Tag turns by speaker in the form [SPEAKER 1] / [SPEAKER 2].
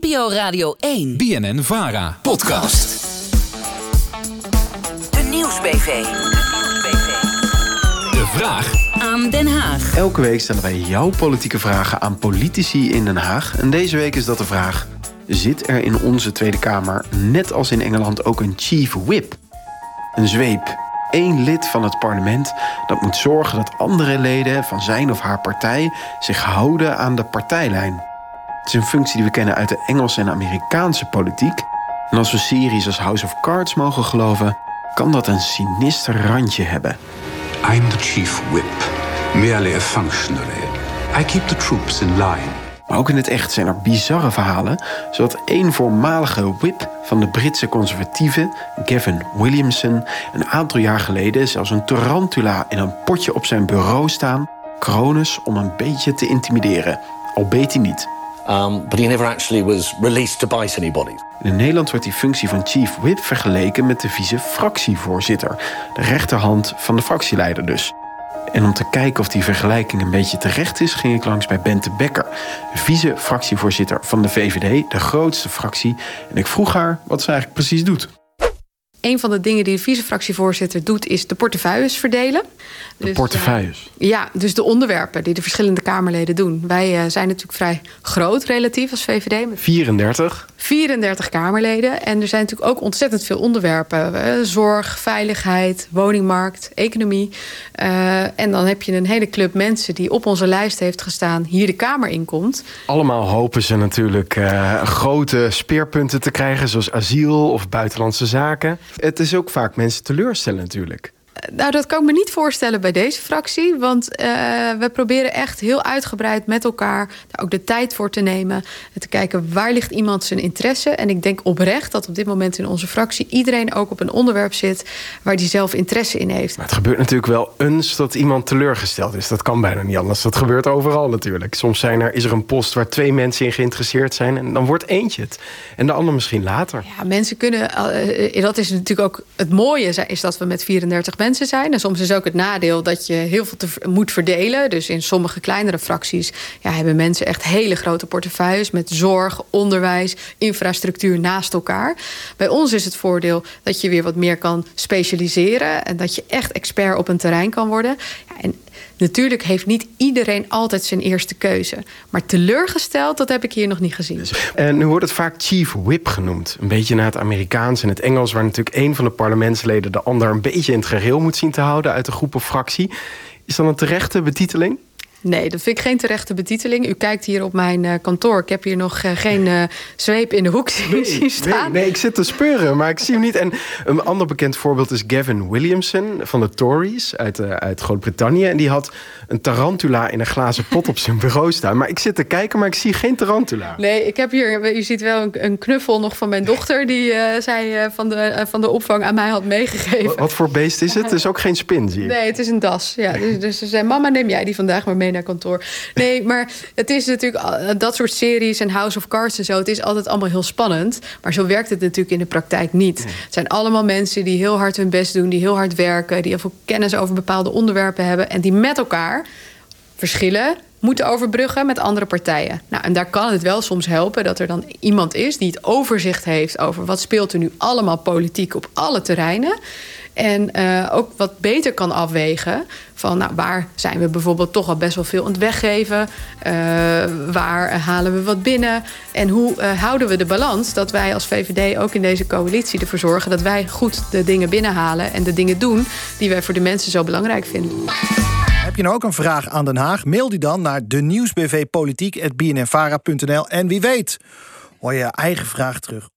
[SPEAKER 1] NPO Radio 1.
[SPEAKER 2] BNN Vara. Podcast.
[SPEAKER 1] De Nieuwsbv.
[SPEAKER 2] De vraag
[SPEAKER 1] Aan Den Haag.
[SPEAKER 3] Elke week stellen wij jouw politieke vragen aan politici in Den Haag. En deze week is dat de vraag: zit er in onze Tweede Kamer, net als in Engeland, ook een chief whip? Een zweep. Eén lid van het parlement dat moet zorgen dat andere leden van zijn of haar partij zich houden aan de partijlijn. Het is een functie die we kennen uit de Engelse en Amerikaanse politiek. En als we series als House of Cards mogen geloven, kan dat een sinister randje hebben.
[SPEAKER 4] I'm the chief whip, merely a functionary. I keep the troops in line.
[SPEAKER 3] Maar ook in het echt zijn er bizarre verhalen, zodat één voormalige whip van de Britse conservatieven, Gavin Williamson, een aantal jaar geleden zelfs een tarantula in een potje op zijn bureau staan, Cronus om een beetje te intimideren. Al beet hij niet.
[SPEAKER 5] Um, but he never actually was released to bite anybody.
[SPEAKER 3] In Nederland wordt die functie van chief whip vergeleken met de vice-fractievoorzitter, de rechterhand van de fractieleider dus. En om te kijken of die vergelijking een beetje terecht is, ging ik langs bij Bente Bekker, vice-fractievoorzitter van de VVD, de grootste fractie. En ik vroeg haar wat ze eigenlijk precies doet.
[SPEAKER 6] Een van de dingen die de vice-fractievoorzitter doet, is de portefeuilles verdelen.
[SPEAKER 3] De portefeuilles.
[SPEAKER 6] eh, ja, dus de onderwerpen die de verschillende Kamerleden doen. Wij eh, zijn natuurlijk vrij groot relatief als VVD. Met
[SPEAKER 3] 34.
[SPEAKER 6] 34 Kamerleden. En er zijn natuurlijk ook ontzettend veel onderwerpen. Eh, zorg, veiligheid, woningmarkt, economie. Eh, en dan heb je een hele club mensen die op onze lijst heeft gestaan... hier de Kamer in komt.
[SPEAKER 3] Allemaal hopen ze natuurlijk eh, grote speerpunten te krijgen, zoals asiel of buitenlandse zaken. Het is ook vaak mensen teleurstellen natuurlijk.
[SPEAKER 6] Nou, dat kan ik me niet voorstellen bij deze fractie. Want eh, we proberen echt heel uitgebreid met elkaar daar ook de tijd voor te nemen. En te kijken waar ligt iemand zijn interesse. En ik denk oprecht dat op dit moment in onze fractie iedereen ook op een onderwerp zit waar die zelf interesse in heeft.
[SPEAKER 3] Maar het gebeurt natuurlijk wel eens dat iemand teleurgesteld is. Dat kan bijna niet anders. Dat gebeurt overal natuurlijk. Soms zijn er, is er een post waar twee mensen in geïnteresseerd zijn. En dan wordt eentje het. En de ander misschien later.
[SPEAKER 6] Ja, mensen kunnen. eh, dat is natuurlijk ook het mooie, is dat we met 34 mensen zijn. En soms is ook het nadeel dat je heel veel te, moet verdelen. Dus in sommige kleinere fracties ja, hebben mensen echt hele grote portefeuilles met zorg, onderwijs, infrastructuur naast elkaar. Bij ons is het voordeel dat je weer wat meer kan specialiseren en dat je echt expert op een terrein kan worden. Ja, en Natuurlijk heeft niet iedereen altijd zijn eerste keuze. Maar teleurgesteld, dat heb ik hier nog niet gezien.
[SPEAKER 3] En nu wordt het vaak chief whip genoemd. Een beetje naar het Amerikaans en het Engels... waar natuurlijk één van de parlementsleden de ander een beetje in het geheel moet zien te houden... uit de groep of fractie. Is dat een terechte betiteling?
[SPEAKER 6] Nee, dat vind ik geen terechte betiteling. U kijkt hier op mijn uh, kantoor. Ik heb hier nog uh, geen uh, zweep in de hoek zien
[SPEAKER 3] nee,
[SPEAKER 6] staan.
[SPEAKER 3] Nee, nee, ik zit te speuren, maar ik zie hem niet. En een ander bekend voorbeeld is Gavin Williamson van de Tories uit, uit Groot-Brittannië. En die had een tarantula in een glazen pot op zijn bureau staan. Maar ik zit te kijken, maar ik zie geen tarantula.
[SPEAKER 6] Nee, ik heb hier, u ziet wel een, een knuffel nog van mijn dochter... die zij van, de, van de opvang aan mij had meegegeven.
[SPEAKER 3] Wat, wat voor beest is het? Het is ook geen spin, zie je.
[SPEAKER 6] Nee, het is een das. Ja, dus, dus ze zei, mama, neem jij die vandaag maar mee naar kantoor. Nee, maar het is natuurlijk dat soort series en House of Cards en zo. Het is altijd allemaal heel spannend. Maar zo werkt het natuurlijk in de praktijk niet. Het zijn allemaal mensen die heel hard hun best doen, die heel hard werken, die heel veel kennis over bepaalde onderwerpen hebben en die met elkaar verschillen moeten overbruggen met andere partijen. Nou, en daar kan het wel soms helpen dat er dan iemand is die het overzicht heeft over wat speelt er nu allemaal politiek op alle terreinen. En uh, ook wat beter kan afwegen van nou, waar zijn we bijvoorbeeld toch al best wel veel aan het weggeven? Uh, waar halen we wat binnen? En hoe uh, houden we de balans dat wij als VVD ook in deze coalitie ervoor zorgen dat wij goed de dingen binnenhalen en de dingen doen die wij voor de mensen zo belangrijk vinden.
[SPEAKER 7] Heb je nou ook een vraag aan Den Haag? Mail die dan naar de nieuwsbvpolitiek.bnnvara.nl. En wie weet, hoor je eigen vraag terug